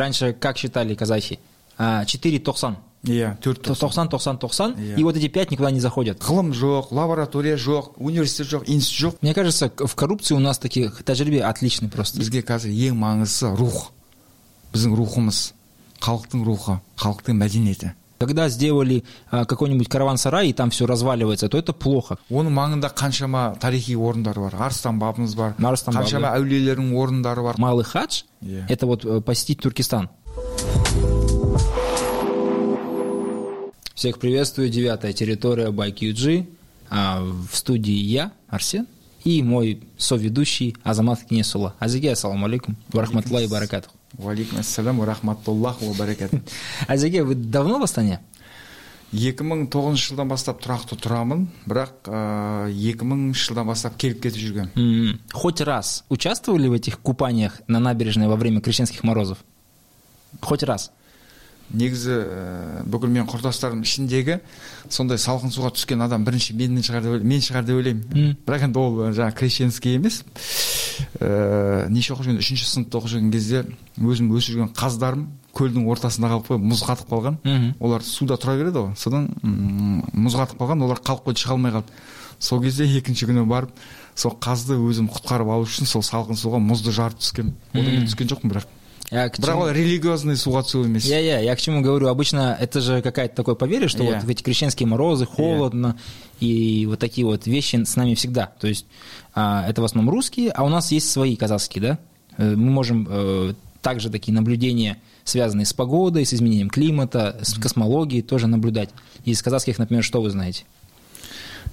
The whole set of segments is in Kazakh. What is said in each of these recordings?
раньше как считали казахи? А, 4 тоқсан. иә төрт тоқсан тоқсан тоқсан и вот эти пять никуда не заходят. Ғылым жоқ лаборатория жоқ университет жоқ институт жоқ мне кажется в коррупции у нас таких тәжірибе отличный просто. Бізге қазір ең маңыздысы рух. Біздің рухымыз халықтың рухы халықтың мәдениеті. Когда сделали а, какой-нибудь караван-сарай и там все разваливается то это плохо. Оның маңында қаншама тарихи орындар бар. Арыстан бабымыз бар. Арыстан қаншама әулиелердің орындары бар. Малый хадж Иә. это вот э, посетить Туркестан. Всех приветствую. Девятая территория by QG А, в студии я Арсен и мой соведущий Азамат Кнесула Азиге ассаламу алейкум варахматуллахи баракатух уалейкум ассалам ва рахматуллах ва баракат Азиге вы давно в Астане 2009 жылдан бастап тұрақты тұрамын бірақ ә, 2000 жылдан бастап келіп кетіп жүргем М, хоть раз участвовали в этих купаниях на набережной во время крещенских морозов хоть раз негізі ә, бүкіл менің құрдастарым ішіндегі сондай салқын суға түскен адам бірінші менен шығар деп мен шығар деп ойлаймын. Бірақ енді ол жаңағы крещенский емес. Ә, неше оқып жүрген үшінші сыныпта оқып жүрген кезде өзім өсіп жүрген қаздарым көлдің ортасында қалып қойып мұз қатып қалған. Мгм. олар суда тұра береді ғой. Содан мұз қатып қалған олар қалып қойды шыға алмай қалды сол кезде екінші күні барып сол қазды өзім құтқарып алу үшін сол салқын суға мұзды жарып түскенмін одан кейін түскен жоқпын бірақ. Я к бірақ чему- ол религиозный суға түсу емес Я, я, я к чему говорю, обычно это же какое-то такое поверье, что Я. вот в эти крещенские морозы холодно, и вот такие вот вещи с нами всегда. То есть а, это в основном русские, а у нас есть свои казахские, да? Э, Мы можем э, также такие наблюдения, связанные с погодой, с изменением климата, с космологией, тоже наблюдать. Из казахских, например, что вы знаете?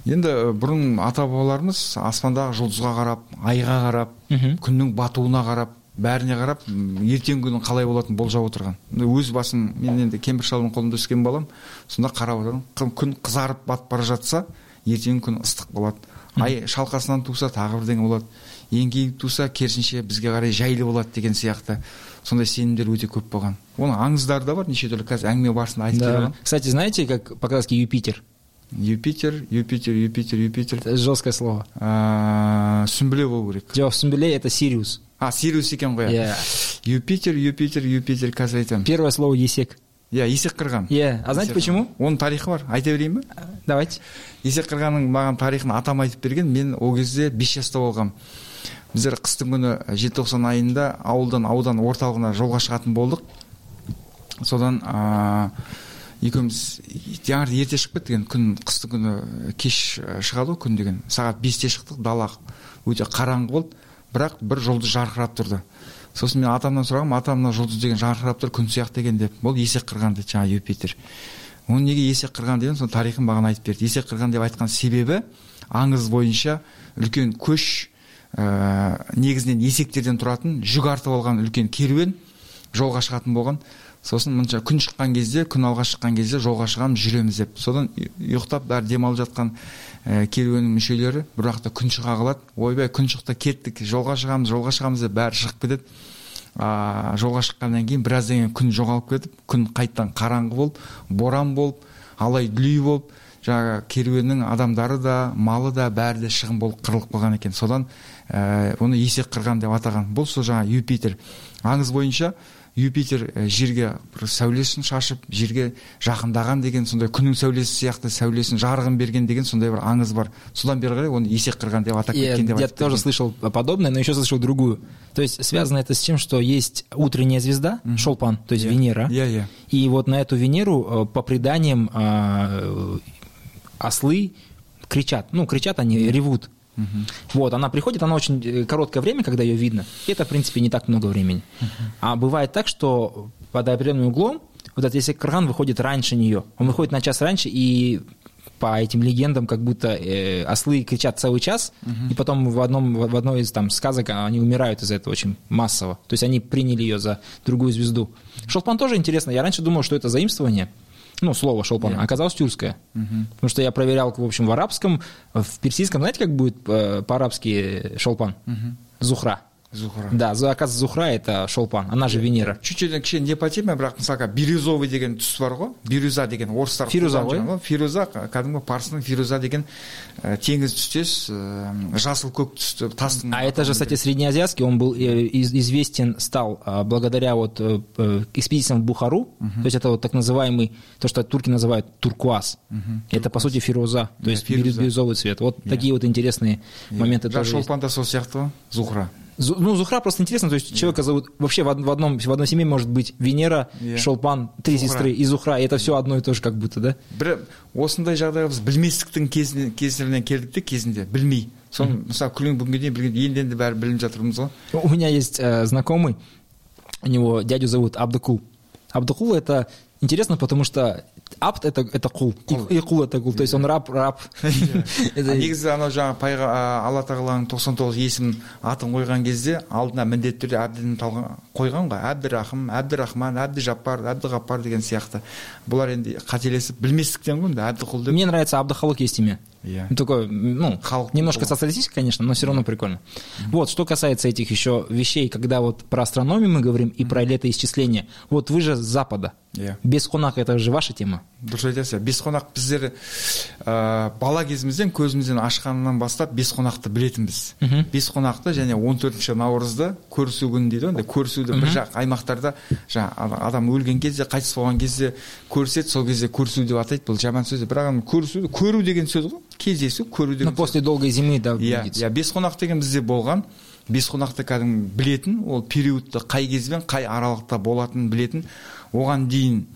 енді бұрын ата бабаларымыз аспандағы жұлдызға қарап айға қарап Мгм. күннің батуына қарап бәріне қарап ертеңгі күннің қалай болатынын болжап отырған. Өз басым мен енді кемпір шалдың қолында өскен балам сонда қарап отырдым Қы- күн қызарып батып бара жатса ертеңгі күн ыстық болады. Ай шалқасынан туса тағы бірдеңе болады. Еңкейіп туса керісінше бізге қарай жайлы болады деген сияқты. Сондай сенімдер өте көп болған. Оның аңыздары да бар неше түрлі. Қазір әңгіме барысында айтып Да. Кстати, знаете, как по-казахски Юпитер? юпитер юпитер юпитер юпитер Это жесткое слово. сүмбіле болу керек. Жоқ, Сумбелей это Сириус. А сириус екен ғой Иә. юпитер юпитер юпитер қазір айтамын Первое слово Есек. иә есек қырған Иә, а знаете почему? оның тарихы бар. Айта берейін ба Давайте. есек қырғанның маған тарихын атам айтып берген. Мен ол кезде бес жаста болғанмын біздер қыстың күні желтоқсан айында ауылдан аудан орталығына жолға шығатын болдық. Содан ә, екеуміз таңертең ерте шығып кеттік енді күн қыстың күні кеш шығады ғой күн деген. Сағат бесте шықтық дала өте қараңғы болды. Бірақ бір жұлдыз жарқырап тұрды. Сосын мен атамнан сұрағанмын ата мына жұлдыз деген жарқырап тұр күн сияқты екен деп. Ол есек қырған деді жаңағы юпитер. Оны неге есек қырған деген соның тарихын маған айтып берді. Есек қырған деп айтқан себебі аңыз бойынша үлкен көш ә, негізінен есектерден тұратын жүк артып алған үлкен керуен жолға шығатын болған. Сосын мынша күн шыққан кезде күн алға шыққан кезде жолға шығамыз жүреміз деп. Содан ұйықтап бәрі демалып жатқан ә, керуеннің мүшелері бір уақытта күн шыға қалады. Ойбай күн шықты кеттік жолға шығамыз жолға шығамыз деп бәрі шығып кетеді. А, жолға шыққаннан кейін біраздан кейін күн жоғалып кетіп күн қайттан қараңғы болып боран болып алай дүлей болып жаңағы керуеннің адамдары да малы да бәрі де шығын болып қырылып қалған екен. Содан ә, оны есек қырған деп атаған. Бұл сол жаңағы юпитер. аңыз бойынша юпитер ә, жерге бір сәулесін шашып жерге жақындаған деген сондай күннің сәулесі сияқты сәулесін жарығын берген деген сондай бір аңыз бар содан бері қарай оны есек қырған деп атап Я, кеткен деп я айтып тоже кеткен. слышал подобное, но еще слышал другую. То есть связано это с тем, что есть утренняя звезда, Шолпан, то есть Иә. Венера. Иә, иә. И вот на эту Венеру, э, по преданиям, э, ослы кричат. Ну, кричат они, ревут. Вот, она приходит, она очень э, короткое время, когда ее видно. И это, в принципе, не так много времени. А бывает так, что под определенным углом вот этот если Карган выходит раньше нее. Он выходит на час раньше, и по этим легендам, как будто э, ослы кричат целый час, и потом в, одном, в одной из там сказок они умирают из-за этого очень массово. То есть они приняли ее за другую звезду. Шолпан тоже интересно. Я раньше думал, что это заимствование. Ну, слово шолпан, а оказалось тюркское. Потому что я проверял, в общем, в арабском, в персидском, знаете, как будет э, по-арабски шолпан? Зухра зухра Да, за- оказывается, Зухра это Шолпан, она же Венера. чуть чуть кішкене непотема бірақ мысалға бирюзовый деген түс бар ғой бирюза деген орыстар Фируза қолданып ғой? жүрген ғой фируза кәдімгі парсының фируза деген ә, теңіз түстес ә, жасыл көк түсті тастың А это же, кстати, среднеазиатский, он был э, из- известен, стал а, благодаря вот э, э, экспедициям в Бухару, то есть это вот так называемый, то, что турки называют туркуаз, это, по сути, фироза, то Да, есть фируза. бирюзовый цвет. Вот такие вот интересные моменты жаңа тоже есть. шолпан да сол сияқты ғой зухра Зу- Ну, Зухра просто интересно, то есть человека зовут, вообще в, од- в одном, в одной семье может быть Венера, Yeah. Шолпан, три Зухра. сестры и Зухра, и это все одно и то же как будто, да? бір осындай жағдайға біз білместіктің кезіне- кесірінен келдік те кезінде білмей соны мысалы күлген бүгінге дейін білген енді енді бәрі біліп жатырмыз ғой У меня есть э, знакомый, у него дядю зовут Абдукул. Абдукул это интересно, потому что Абд это, это кул, и, кул. это кул, то есть он раб, раб. Негізі анау жаңағы пайға алла тағаланың тоқсан тоғыз есімін атын қойған кезде алдына міндетті түрде әбдіні қойған ғой. Әбдірахым әбдірахман әбдіжаппар әбдіғаппар деген сияқты. Бұлар енді қателесіп білместіктен ғой енді әбдіқұл деп. Мне нравится Абдахалук есть имя. иә Ну, Такое, ну, Халк немножко такого. социалистическое, конечно, но все равно прикольно. Вот, что касается этих еще вещей, когда вот про астрономию мы говорим и про летоисчисление. Вот вы же с Запада. иә Без Хонака это же ваша тема. дұрыс айтасыз бес қонақ біздер ә, бала кезімізден көзімізден ашқаннан бастап бес қонақты білетінбіз Мгм. бес қонақты және 14 наурызды көрісу күні дейді ғой андай көрісуді бір жақ аймақтарда жаңағы адам өлген кезде қайтыс болған кезде көріседі сол кезде көрісу деп атайды бұл жаман сөз бірақ енді көрісуді көру деген сөз ғой кездесу көру Ну, после долгой зимы, да, иә иә бес қонақ деген бізде болған. Бес қонақты кәдімгі білетін ол периодты қай кезбен қай аралықта болатынын білетін. Оған дейін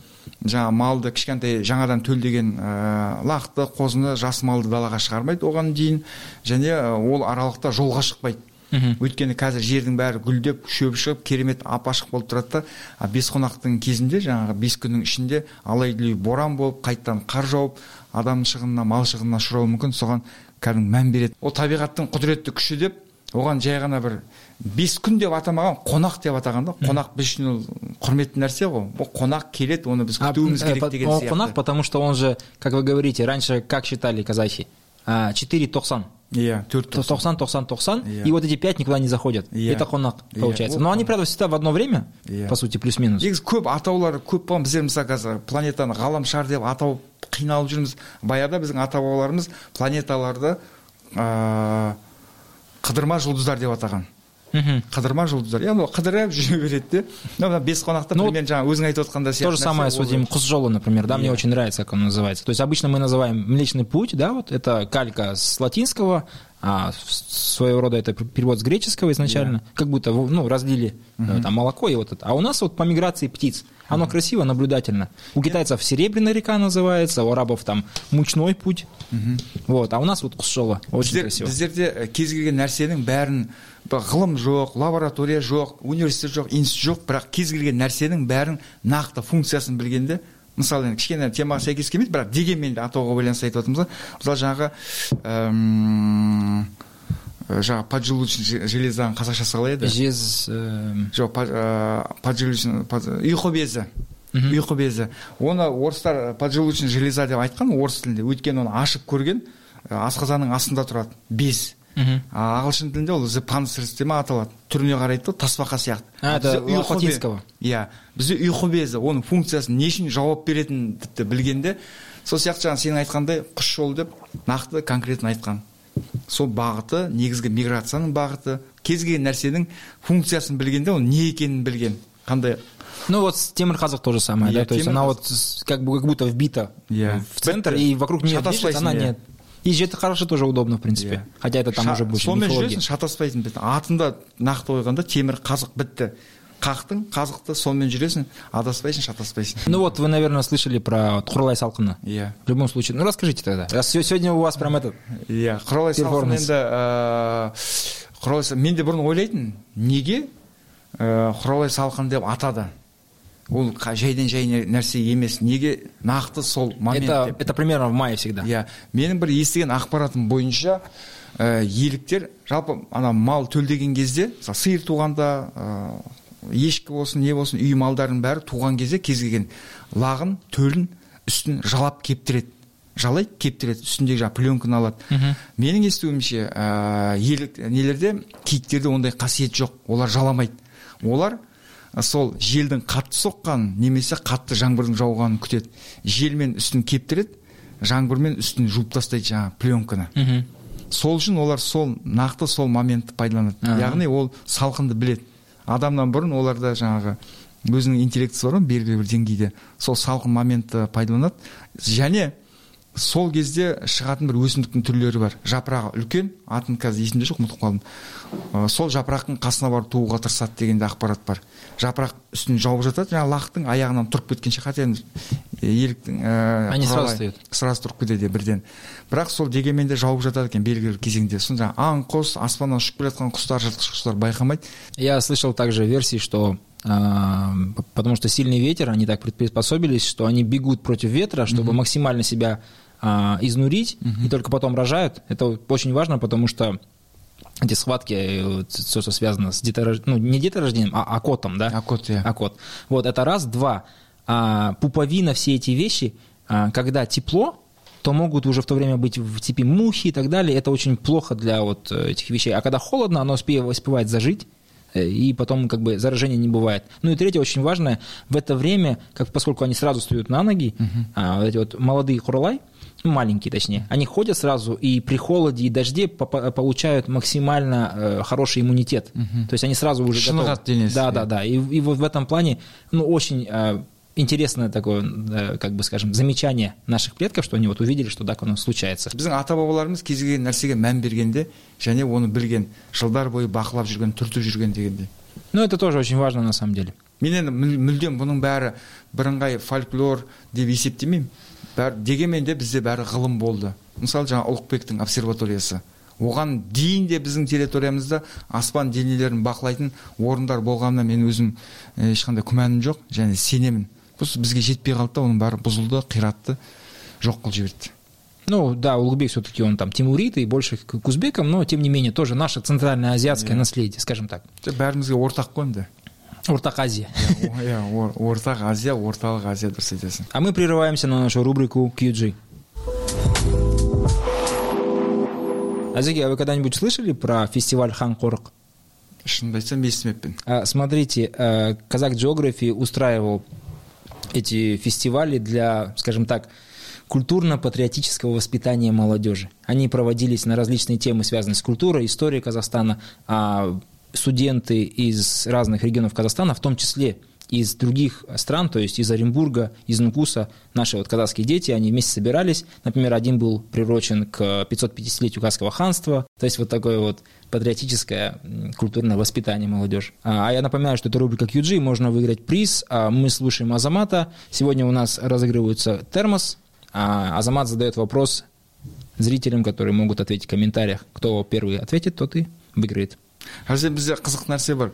жаңа малды кішкентай жаңадан төлдеген ә, лақты қозыны жас малды далаға шығармайды оған дейін. Және ол аралықта жолға шықпайды. Мгм. өйткені қазір жердің бәрі гүлдеп шөп шығып керемет ап ашық болып тұрады да. А бес қонақтың кезінде жаңағы бес күннің ішінде алай дүлей боран болып қайтадан қар жауып адам шығынына мал шығынына ұшырауы мүмкін. Соған кәдімгі мән береді. Ол табиғаттың құдіретті күші деп оған жай ғана бір бес күн деп атамаған қонақ деп атаған да қонақ біз үшін ол құрметті нәрсе ғой. Ол қонақ келеді оны біз күтуіміз э, керек по- деген сияқты. Хонак, потому что он же, как вы говорите, раньше как считали казахи? Четыре токсан. Иә төрт То- Токсан, токсан, токсан. Иә. И вот эти пять никуда не заходят. Это Иә. получается. Но они, он. правда, всегда в одно время, Иә. по сути, плюс-минус. негізі көп атаулар көп болған біздер мысалы қазір планетаны ғаламшар деп атау қиналып жүрміз баяғыда біздің ата бабаларымыз планеталарды ә, қыдырма жұлдыздар деп атаған Мгм. қыдырма жұлдыздар яғни ол қыдырып жүре береді де мына мына бес қонақты Ну, примерно жаңа өзің айтып отқанда То же самое с вот этим Кусжоло, например, да, мне Иә. очень нравится, как он называется. То есть обычно мы называем Млечный Путь, да, вот это калька с латинского, а в- своего рода это перевод с греческого изначально, как будто, ну, разлили э, там молоко и вот это. А у нас вот по миграции птиц. Оно красиво, наблюдательно. У китайцев Серебряная река называется, у арабов там Мучной путь. Вот, а у нас вот Кусжоло. Очень біздер, красиво. біздерде кез келген нәрсенің бәрін бір ғылым жоқ лаборатория жоқ университет жоқ институт жоқ бірақ кез келген нәрсенің бәрін нақты функциясын білгенде мысалы енді кішкене темаға сәйкес келмейді бірақ дегенмен де атауға байланысты айтып отырмыз ғой мысалы жаңағы әм, жаңағы поджелудочный железаның қазақшасы қалай еді? Жез... э, жоқ ә, поджелудочный под- ұйқы безі ұйқы безі оны орыстар поджелудочный железа деп айтқан орыс тілінде. Өйткені оны ашып көрген асқазанның астында тұрады. Без. Ағылшын тілінде ол the деп ма аталады түріне қарайды да тасбақа сияқты латинского. иә бізде ұйқы безі оның функциясын не үшін жауап беретінін тіпті білгенде сол сияқты жаңа сенің айтқандай құс жолы деп нақты конкретно айтқан сол бағыты негізгі миграцияның бағыты кез келген нәрсенің функциясын білгенде ол не екенін білген қандай Ну вот с Темирхазов то же самое, Я да, то есть она вот как бы как будто вбита Я. в центр, и вокруг нее движется, она иә. нет. И же это хорошо, тоже удобно, в принципе. Иә. Хотя это там Ша- уже больше сонымен жүресің шатаспайсың атында нақты қойғанда темір қазық бітті қақтың қазықты сонымен жүресің адаспайсың шатаспайсың Ну вот вы, наверное, слышали про вот Хурлай Салқыны. иә В любом случае, ну расскажите тогда. Раз се- сегодня у вас прям этот... иә құралай салқын енді ыыы, құралай Сал- мен де бұрын ойлайтынмын неге ыыы, құралай салқын деп атады ол жайдан жай нә- нәрсе емес. Неге? Нақты сол момент Это, деп. это примерно в мае всегда. иә. Менің бір естіген ақпаратым бойынша ә, еліктер жалпы ана мал төлдеген кезде мысалы сиыр туғанда ә, ешкі болсын не болсын үй малдарының бәрі туған кезде кез келген лағын төлін үстін жалап кептіреді. Жалайды кептіреді. Үстіндегі жаңағы пленканы алады. Менің естуімше ә, елік нелерде киіктерде ондай қасиет жоқ. Олар жаламайды. Олар сол желдің қатты соққанын немесе қатты жаңбырдың жауғанын күтеді. Желмен үстін кептіреді жаңбырмен үстін жуып тастайды жаңағы пленканы. Сол үшін олар сол нақты сол моментті пайдаланады. Яғни ол салқынды біледі. Адамнан бұрын оларда жаңағы өзінің интеллектісі бар ғой белгілі бір деңгейде. Сол салқын моментті пайдаланады. Және сол кезде шығатын бір өсімдіктің түрлері бар. Жапырағы үлкен атын қазір есімде жоқ ұмытып қалдым. Ә, сол жапырақтың қасына барып тууға тырысады деген де ақпарат бар. Жапырақ үстін жауып жатады жаңағы лақтың аяғынан тұрып кеткенше енді еліктің ә, они сразу встают сразу тұрып кетеді бірден. Бірақ сол дегенмен де жауып жатады екен белгілі бір кезеңде. Сосын жаңағы аң құс аспаннан ұшып келе жатқан құстар жыртқыш құстар байқамайды. Я слышал также версии что потому что сильный ветер, они так приспособились, что они бегут против ветра, чтобы mm-hmm. максимально себя а, изнурить, угу. и только потом рожают. Это очень важно, потому что эти схватки, все, что связано с деторождением, ну, не деторождением, а окотом, да? Окот, я. Окот. Вот, это раз. Два. А, пуповина, все эти вещи, а, когда тепло, то могут уже в то время быть в типе мухи и так далее. Это очень плохо для вот этих вещей. А когда холодно, оно успевает, успевает зажить, э, и потом как бы заражения не бывает. Ну и третье, очень важное, в это время, как, поскольку они сразу встают на ноги, угу. а, вот эти вот молодые хурлай, маленькие точнее, они ходят сразу и при холоде и дожде получают максимально э, хороший иммунитет. Угу. То есть они сразу уже готовы. Да, да, да. И, и вот в этом плане, ну, очень э, интересное такое, э, как бы скажем, замечание наших предков, что они вот увидели, что так оно случается. біздің ата бабаларымыз кез келген нәрсеге мән бергенде және оны білген жылдар бойы бақылап жүрген түртіп жүрген дегендей ну это тоже очень важно на самом деле. Мен енді мүлдем бұның бәрі бірыңғай фольклор деп есептемеймін. Бәр, дегенмен де бізде бәрі ғылым болды. Мысалы жаңа ұлықбектің обсерваториясы. Оған дейін де біздің территориямызда аспан денелерін бақылайтын орындар болғанына мен өзім ешқандай күмәнім жоқ және сенемін. просто бізге жетпей қалды да оның бәрі бұзылды қиратты жоқ қылып жіберді Ну да, Улугбек все-таки он там тимурит и больше к узбекам, но тем не менее тоже наше центральное азиатское yeah. наследие, скажем так. бәрімізге ортақ қой енді ортақ азия иә ортақ азия орталық азия дұрыс айтасың а мы прерываемся на нашу рубрику QG Азеки, а вы когда-нибудь слышали про фестиваль Хан Корок? шынымды айтсам естімеппін смотрите казак Geography устраивал эти фестивали для скажем так культурно-патриотического воспитания молодежи. Они проводились на различные темы, связанные с культурой, историей Казахстана, а студенты из разных регионов Казахстана, в том числе из других стран, то есть из Оренбурга, из Нукуса, наши вот казахские дети, они вместе собирались. Например, один был приурочен к 550-летию Казахского ханства, то есть вот такое вот патриотическое культурное воспитание молодежи. А, а я напоминаю, что это рубрика QG, можно выиграть приз. А мы слушаем Азамата. Сегодня у нас разыгрывается термос. А Азамат задает вопрос зрителям, которые могут ответить в комментариях. Кто первый ответит, тот и выиграет. бізде қызық нәрсе бар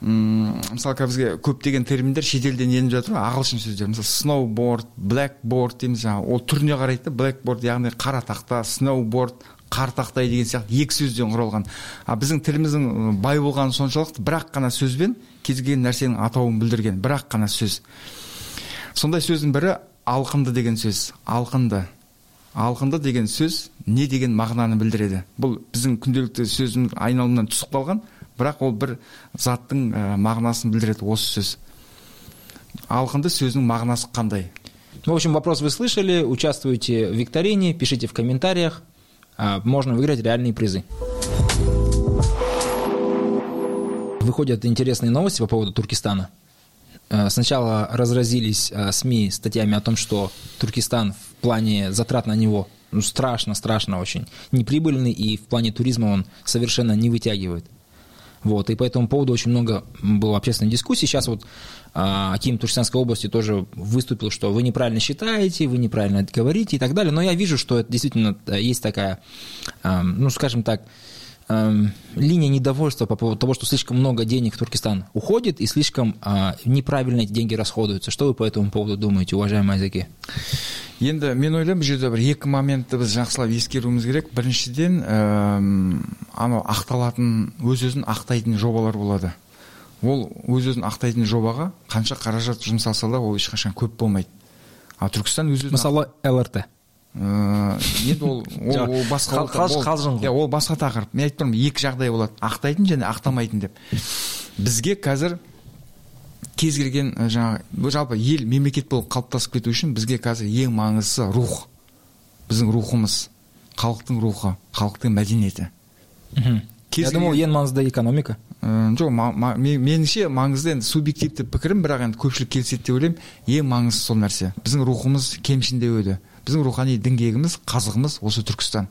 м мысалы қазір бізге көптеген терминдер шетелден еніп жатыр ғой ағылшын сөздері. Мысалы сноуборд блэкборд дейміз жаңағы. Ол түріне қарайды да блэкборд яғни қара тақта сноуборд қар тақтай деген сияқты екі сөзден құралған. А біздің тіліміздің бай болғаны соншалықты бір ақ қана сөзбен кез келген нәрсенің атауын білдірген бір ақ қана сөз. Сондай сөздің бірі алқынды деген сөз. Алқынды алқынды деген сөз не деген мағынаны білдіреді? Бұл біздің күнделікті сөздің айналымынан түсіп қалған бірақ ол бір заттың ә, мағынасын білдіреді осы сөз алқынды сөздің мағынасы қандай в общем вопрос вы слышали участвуйте в викторине пишите в комментариях можно выиграть реальные призы выходят интересные новости по поводу Туркестана Э, сначала разразились э, СМИ статьями о том, что Туркестан в плане затрат на него ну, страшно, страшно очень неприбыльный, и в плане туризма он совершенно не вытягивает. Вот, и по этому поводу очень много было общественной дискуссии. Сейчас вот а, Аким Туркестанской области тоже выступил, что вы неправильно считаете, вы неправильно говорите и так далее. Но я вижу, что это действительно э, есть такая, ну, скажем так, линия недовольства по поводу того, что слишком много денег в Туркестан уходит и слишком э, неправильно эти деньги расходуются. Что вы по этому поводу думаете, уважаемые языки? енді мен ойлаймын бұл жерде бір екі моментті біз жақсылап ескеруіміз керек біріншіден ә, анау ақталатын өз өзін ақтайтын жобалар болады ол өз өзін ақтайтын жобаға қанша қаражат жұмсалса да ол ешқашан көп болмайды а түркістан өз өзін мысалы лрт енді ол ол, ол басқа қалжың иә ол басқа тақырып. Мен айтып тұрмын екі жағдай болады. Ақтайтын және ақтамайтын деп. Бізге қазір кез келген жаңағы жалпы ел мемлекет болып қалыптасып кету үшін бізге қазір ең маңыздысы рух. Біздің рухымыз халықтың рухы халықтың мәдениеті. Мхм. Я думал ең маңызды экономика. Ә, жоқ меніңше маңызды енді субъективті пікірім бірақ енді көпшілік келіседі деп ойлаймын. Ең маңыздысы сол нәрсе. Біздің рухымыз кемшіндеуі біздің рухани діңгегіміз қазығымыз осы түркістан.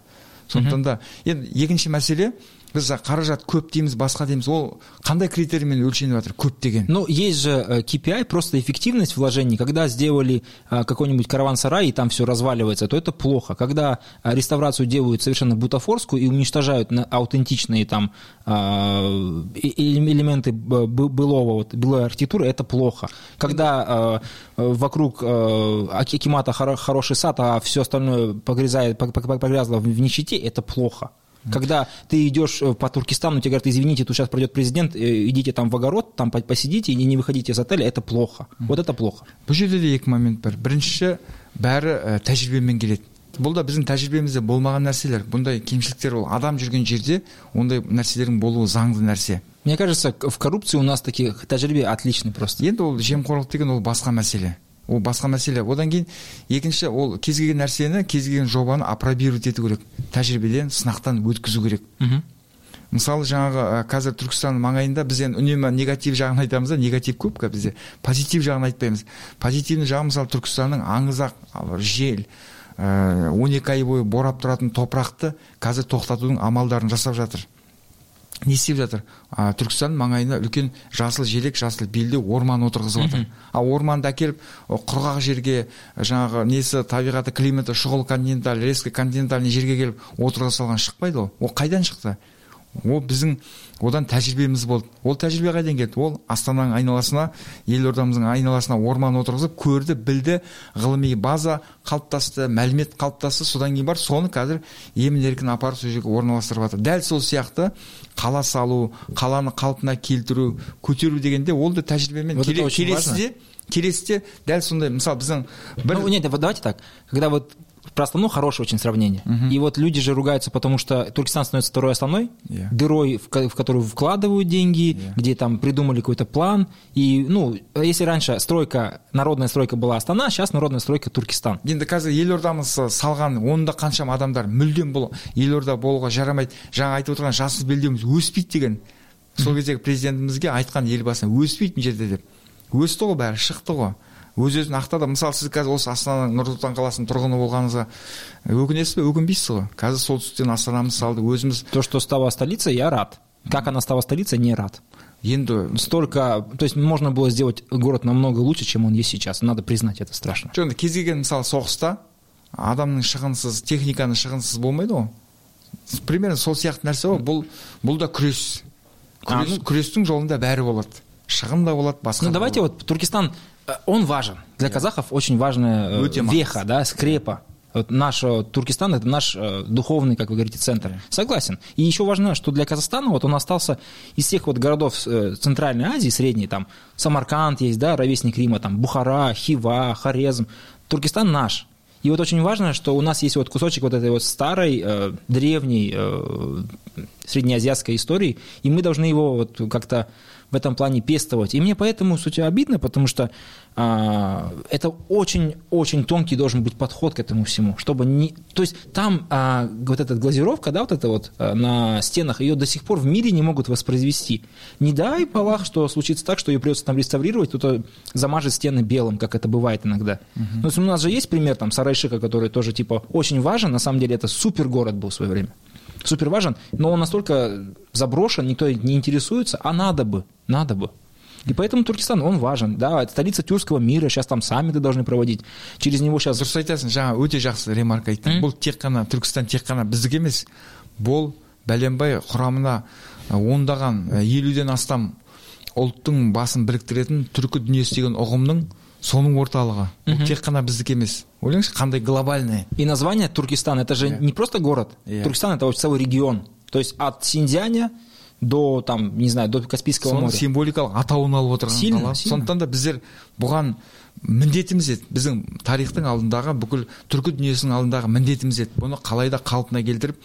Сондықтан да енді екінші мәселе біз қаражат көп дейміз басқа дейміз ол қандай критериймен өлшеніп жатыр көп деген ну есть же э, KPI просто эффективность вложений когда сделали э, какой-нибудь караван-сарай и там все разваливается то это плохо когда э, реставрацию делают совершенно бутафорскую и уничтожают аутентичные там элементы былого вот былой архитектуры это плохо когда вокруг Акимата хороший сад а все остальное погрязает погрязло в нищете это плохо когда ты идешь э, по Туркестану, тебе говорят, извините, тут сейчас пройдет президент, э, идите там в огород, там посидите и не выходите из отеля, это плохо. Вот это плохо. бұл жерде де екі момент бар біріншісі бәрі ә, тәжірибемен келеді бұл да біздің тәжірибемізде болмаған нәрселер бұндай кемшіліктер ол адам жүрген жерде ондай нәрселердің болуы заңды нәрсе мне кажется в коррупции у нас таких тәжірибе отличный просто енді ол жемқорлық деген ол басқа мәселе ол басқа мәселе. Одан кейін екінші ол кез келген нәрсені кез келген жобаны апробировать ету керек. Тәжірибеден сынақтан өткізу керек. Мхм. Мысалы жаңағы қазір түркістан маңайында біз енді үнемі негатив жағын айтамыз да негатив көп бізде. Позитив жағын айтпаймыз. Позитивный жағы мысалы түркістанның аңызақ жел он екі ай бойы борап тұратын топырақты қазір тоқтатудың амалдарын жасап жатыр. Не істеп жатыр. А, түркістан маңайына үлкен жасыл желек жасыл белдеу орман отырғызып жатыр. Ал орманды әкеліп құрғақ жерге жаңағы несі табиғаты климаты шұғыл континенталь резко континентальный жерге келіп отырғыза салған шықпайды ол. Ол қайдан шықты? Ол біздің одан тәжірибеміз болды. Ол тәжірибе қайдан келді. Ол астананың айналасына елордамыздың айналасына орман отырғызып көрді білді ғылыми база қалыптасты мәлімет қалыптасты. Содан кейін бар соны қазір емін еркін апарып сол жерге орналастырып жатыр. Дәл сол сияқты қала салу қаланы қалпына келтіру көтеру дегенде ол да тәжірибемен келесіде келесіде дәл сондай. Мысалы біздің бір ну, нет давайте так. Когда вот про Астану хорошее очень сравнение. Uh-huh. И вот люди же ругаются, потому что Туркестан становится второй основной, yeah. дырой, в, в которую вкладывают деньги, yeah. где там придумали какой-то план. И, ну, если раньше стройка, народная стройка была Астана, сейчас народная стройка Туркестан. енді қазір елордамыз салған онда қаншама адамдар мүлдем бұл елорда болуға жарамайды жаңа айтып отырған жасыл белдеуіміз өспейді деген сол кездегі президентімізге айтқан елбасына өспейді мына жерде деп өсті ғой бәрі шықты ғой өз өзін ақтады мысалы сіз қазір осы астананың нұр сұлтан қаласының тұрғыны болғаныңызға өкінесіз бе өкінбейсіз ғой қазір солтүстіктен астанамызды салды өзіміз то что стала столица я рад как она стала столицей не рад енді столько то есть можно было сделать город намного лучше чем он есть сейчас надо признать это страшно жоқ енді кез келген мысалы соғыста адамның шығынсыз техниканың шығынсыз болмайды ғой примерно сол сияқты нәрсе ғой бұл бұл да күрес күрес күрестің жолында бәрі болады шығын да болады басқа ну давайте вот туркестан Э, он важен. Для казахов очень важная э, веха, да, скрепа. Вот наш э, Туркестан это наш духовный, как вы говорите, центр. Согласен. И еще важно, что для Казахстана вот он остался из всех вот городов Центральной Азии, средней, там Самарканд есть, да, ровесник Рима, там Бухара, Хива, Хорезм. Туркестан наш. И вот очень важно, что у нас есть вот кусочек вот этой вот старой, э, древней, э, среднеазиатской истории, и мы должны его вот как-то в этом плане пестовать. И мне поэтому, суть обидно, потому что а, это очень-очень тонкий должен быть подход к этому всему, чтобы не... То есть там а, вот эта глазировка, да, вот эта вот а, на стенах, ее до сих пор в мире не могут воспроизвести. Не дай Аллах, что случится так, что ее придется там реставрировать, кто-то замажет стены белым, как это бывает иногда. Uh-huh. Но у нас же есть пример там Сарайшика, который тоже типа очень важен, на самом деле это супер город был в свое время супер важен, но он настолько заброшен, никто не интересуется, а надо бы, надо бы. И поэтому Туркестан, он важен, да, это столица тюркского мира, сейчас там саммиты должны проводить, через него сейчас... дұрыс айтасың жаңа өте жақсы ремарка айттың бұл тек қана түркістан тек қана біздікі емес бұл бәленбай құрамына ондаған елуден астам ұлттың басын біріктіретін түркі дүниесі деген ұғымның соның орталығы. Бұл тек қана біздікі емес. Ойлаңызшы қандай глобальный. И название туркестан это же yeah. не просто город. Yeah. туркестан это целый регион. То есть от синьцзяня до, там, не знаю, до Каспийского соның моря. символикалық атауын алып отырған Сильно, қала. сильно. сондықтан да біздер бұған міндетіміз еді. Біздің тарихтың алдындағы бүкіл түркі дүниесінің алдындағы міндетіміз еді. Бұны қалай да қалпына келтіріп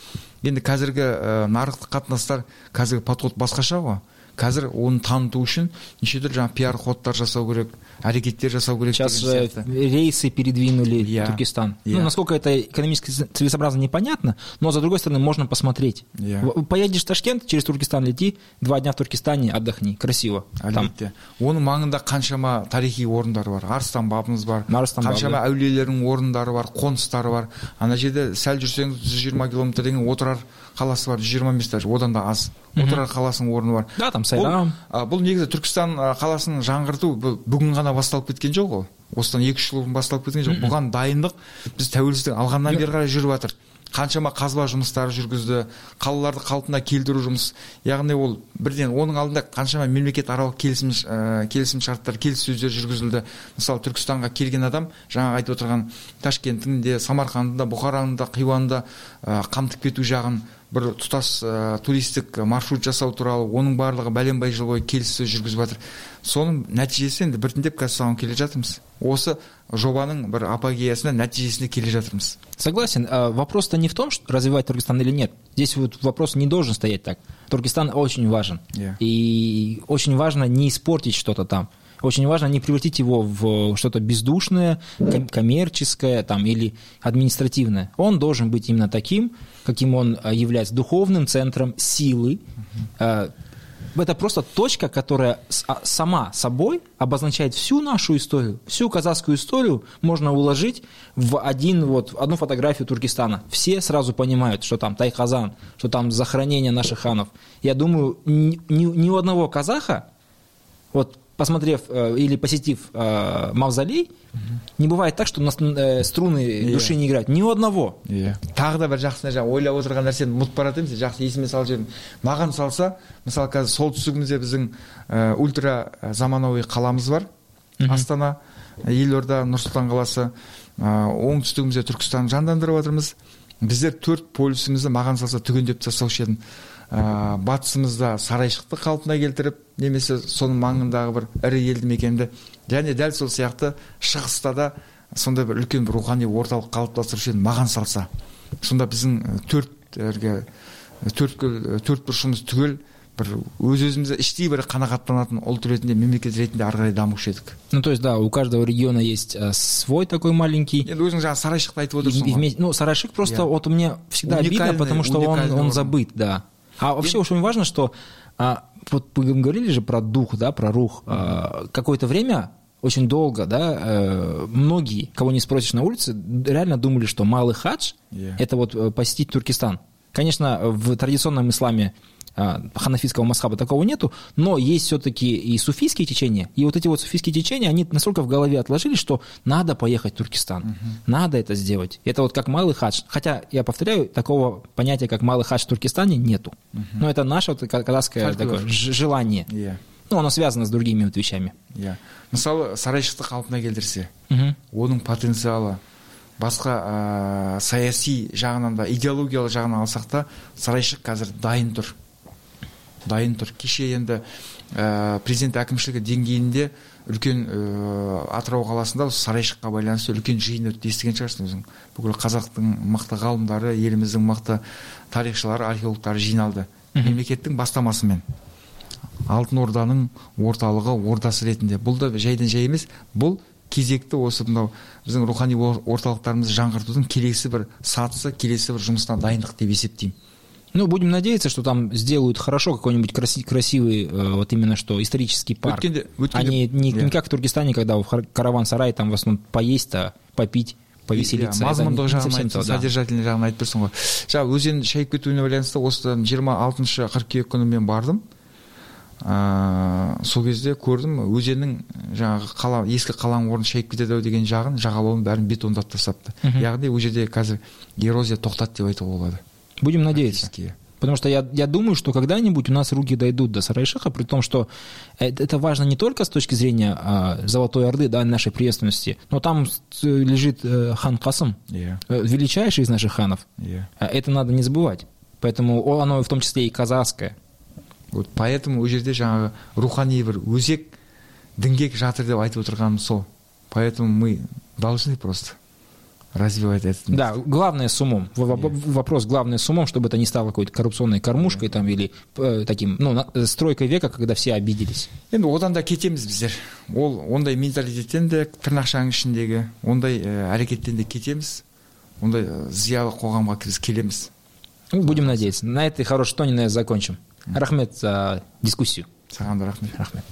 енді қазіргі ә, нарықтық қатынастар қазіргі подход басқаша ғой? Қазір оны таныту үшін неше түрлі жаңағы пиар ходтар жасау керек әрекеттер жасау керек Сейчас деген э, рейсы передвинули Я. в Туркестан. Я. Ну, насколько это экономически целесообразно, непонятно, но, с другой стороны, можно посмотреть. Я. В- Поедешь в Ташкент, через Туркестан лети, два дня в Туркестане, отдохни, красиво. Әлбетте оның маңында қаншама тарихи орындар бар арыстан бабымыз бар Арыстан бабы, қаншама әулиелердің орындары бар қоныстары бар ана жерде сәл жүрсеңіз жүз жиырма километрден отырар қаласы бар жүз жиырма емес даже одан да аз отырар қаласының орны бар. Да, там Сайрам. бұл негізі түркістан қаласын жаңғырту бүгін ғана басталып кеткен жоқ ол. Осыдан екі үш жыл бұрын басталып кеткен жоқ. Бұған дайындық біз тәуелсіздік алғаннан бері қарай жүріп жатыр. Қаншама қазба жұмыстары жүргізді қалаларды қалпына келтіру жұмыс. Яғни ол бірден оның алдында қаншама мемлекет аралық келісім ә, келісім шарттар келіссөздер жүргізілді. Мысалы түркістанға келген адам жаңа айтып отырған ташкенттің де самарқандың да бұхараның да хиуаның да ә, қамтып кету жағын бір тұтас ә, туристік маршрут жасау туралы оның барлығы бәленбай жыл бойы келіссөз жүргізіп жатыр соның нәтижесі енді біртіндеп қазір соған келе жатырмыз осы жобаның бір апогеясына нәтижесіне келе жатырмыз Согласен. А Вопрос-то не в том, что развивать Туркестан или нет. Здесь вот вопрос не должен стоять так. Туркестан очень важен. Yeah. И очень важно не испортить что-то там. Очень важно не превратить его в что-то бездушное, ком- коммерческое там, или административное. Он должен быть именно таким, каким он а, является духовным центром силы. А, Это просто точка, которая а, сама собой обозначает всю нашу историю, всю казахскую историю можно уложить в один вот одну фотографию Туркестана. Все сразу понимают, что там Тайказан, что там захоронение наших ханов. Я думаю, ни, ни- ни у одного казаха, вот посмотрев э, или посетив э, мавзолей, не бывает так, что у нас э, струны души не играют. Ни у одного. тағы да бір жақсы жаңа ойлап отырған нәрсені ұмытып бара жатырмын жақсы есіме салып жібердің маған салса мысалы қазір солтүстігімізде біздің ә, ультра заманауи қаламыз бар. Астана елорда нұр сұлтан қаласы ә, оңтүстігімізде түркістанды жандандырып жатырмыз біздер төрт полюсімізді маған салса түгендеп тастаушы едім. Ә, батысымызда сарайшықты қалпына келтіріп немесе соның маңындағы бір ірі елді мекенді және дәл сол сияқты шығыста да сондай бір үлкен бір рухани орталық қалыптастырушы едім маған салса. Сонда біздің төрт әлгі төрткіл төрт бұрышымыз түгел бір өз өзімізді іштей бір қанағаттанатын ұлт ретінде мемлекет ретінде ары қарай дамушы едік Ну, то есть, да, у каждого региона есть э, свой такой маленький. енді өзің жаңа сарайшықты айтып И- отырсың и ғой вместе- ну, Сарайшик просто Я. вот мне всегда обидно, Уникальный- потому что он, уникальный он орган. забыт, да. А вообще очень важно, что а, вот вы говорили же про дух, да, про рух. А, какое-то время очень долго, да, э, многие, кого не спросишь на улице, реально думали, что малый хадж Yeah. это вот э, посетить Туркестан. Конечно, в традиционном исламе а, ханафитского масхаба такого нету, но есть все-таки и суфийские течения. И вот эти вот суфийские течения, они настолько в голове отложили, что надо поехать в Туркестан, надо это сделать. Это вот как малый хадж. Хотя, я повторяю, такого понятия, как малый хадж в Туркестане, нету. Но это наше вот ка- казахское такое желание. иә Ну, оно связано с другими вот вещами. иә мысалы сарайшықты қалпына келтірсе оның потенциалы басқа ә, саяси жағынан да идеологиялық жағынан алсақ та сарайшық қазір дайын тұр дайын тұр. Кеше енді ә, президент әкімшілігі деңгейінде үлкен ә, атырау қаласында осы сарайшыққа байланысты үлкен жиын өтті естіген шығарсың өзің. Бүкіл қазақтың мықты ғалымдары еліміздің мықты тарихшылары археологтары жиналды. Мемлекеттің бастамасымен. Алтын орданың орталығы ордасы ретінде. Бұл да жайдан жай емес. Бұл кезекті осы мынау біздің рухани ор- орталықтарымызды жаңғыртудың келесі бір сатысы келесі бір жұмысына дайындық деп есептеймін. Ну, будем надеяться, что там сделают хорошо какой-нибудь краси- красивый, э, вот именно что, исторический парк. Өткенде- а не, не, не как в Туркестане, когда в караван-сарай там в основном поесть, а попить, повеселиться. Не- мазмұндық жағын да. содержательный жағын айтып тұрсың ғой жаңа өзен шайып кетуіне байланысты осыдан жиырма алтыншы қыркүйек күні мен бардым ыыы сол кезде көрдім өзеннің жаңағы қала ескі қаланың орны шайып кетеді ау деген жағын жағалауын бәрін бетондап тастапты яғни ол жерде қазір эрозия тоқтады деп айтуға болады Будем надеяться. Потому что я, я думаю, что когда-нибудь у нас руки дойдут до Сарайшиха, при том, что это, это важно не только с точки зрения а, Золотой Орды, да, нашей преемственности, но там с- лежит э, хан Касым, иә э, величайший из наших ханов. иә А Это надо не забывать. Поэтому оно в том числе и казахское. вот поэтому жерде жаңағы рухани бір өзек діңгек жатыр деп айтып отырғаным сол поэтому мы должны просто развивать это да главное с умом вопрос главное с умом чтобы это не стало какой-то коррупционной кормушкой там или э, таким ну стройкой века когда все обиделись енді одан да кетеміз біздер ол ондай менталитеттен де тырнақшаның ішіндегі ондай ә, әрекеттен де кетеміз ондай зиялы қоғамға біз келеміз ну, будем надеяться на этой хорошей тоне наверное закончим рахмет за дискуссию саған да рахмет рахмет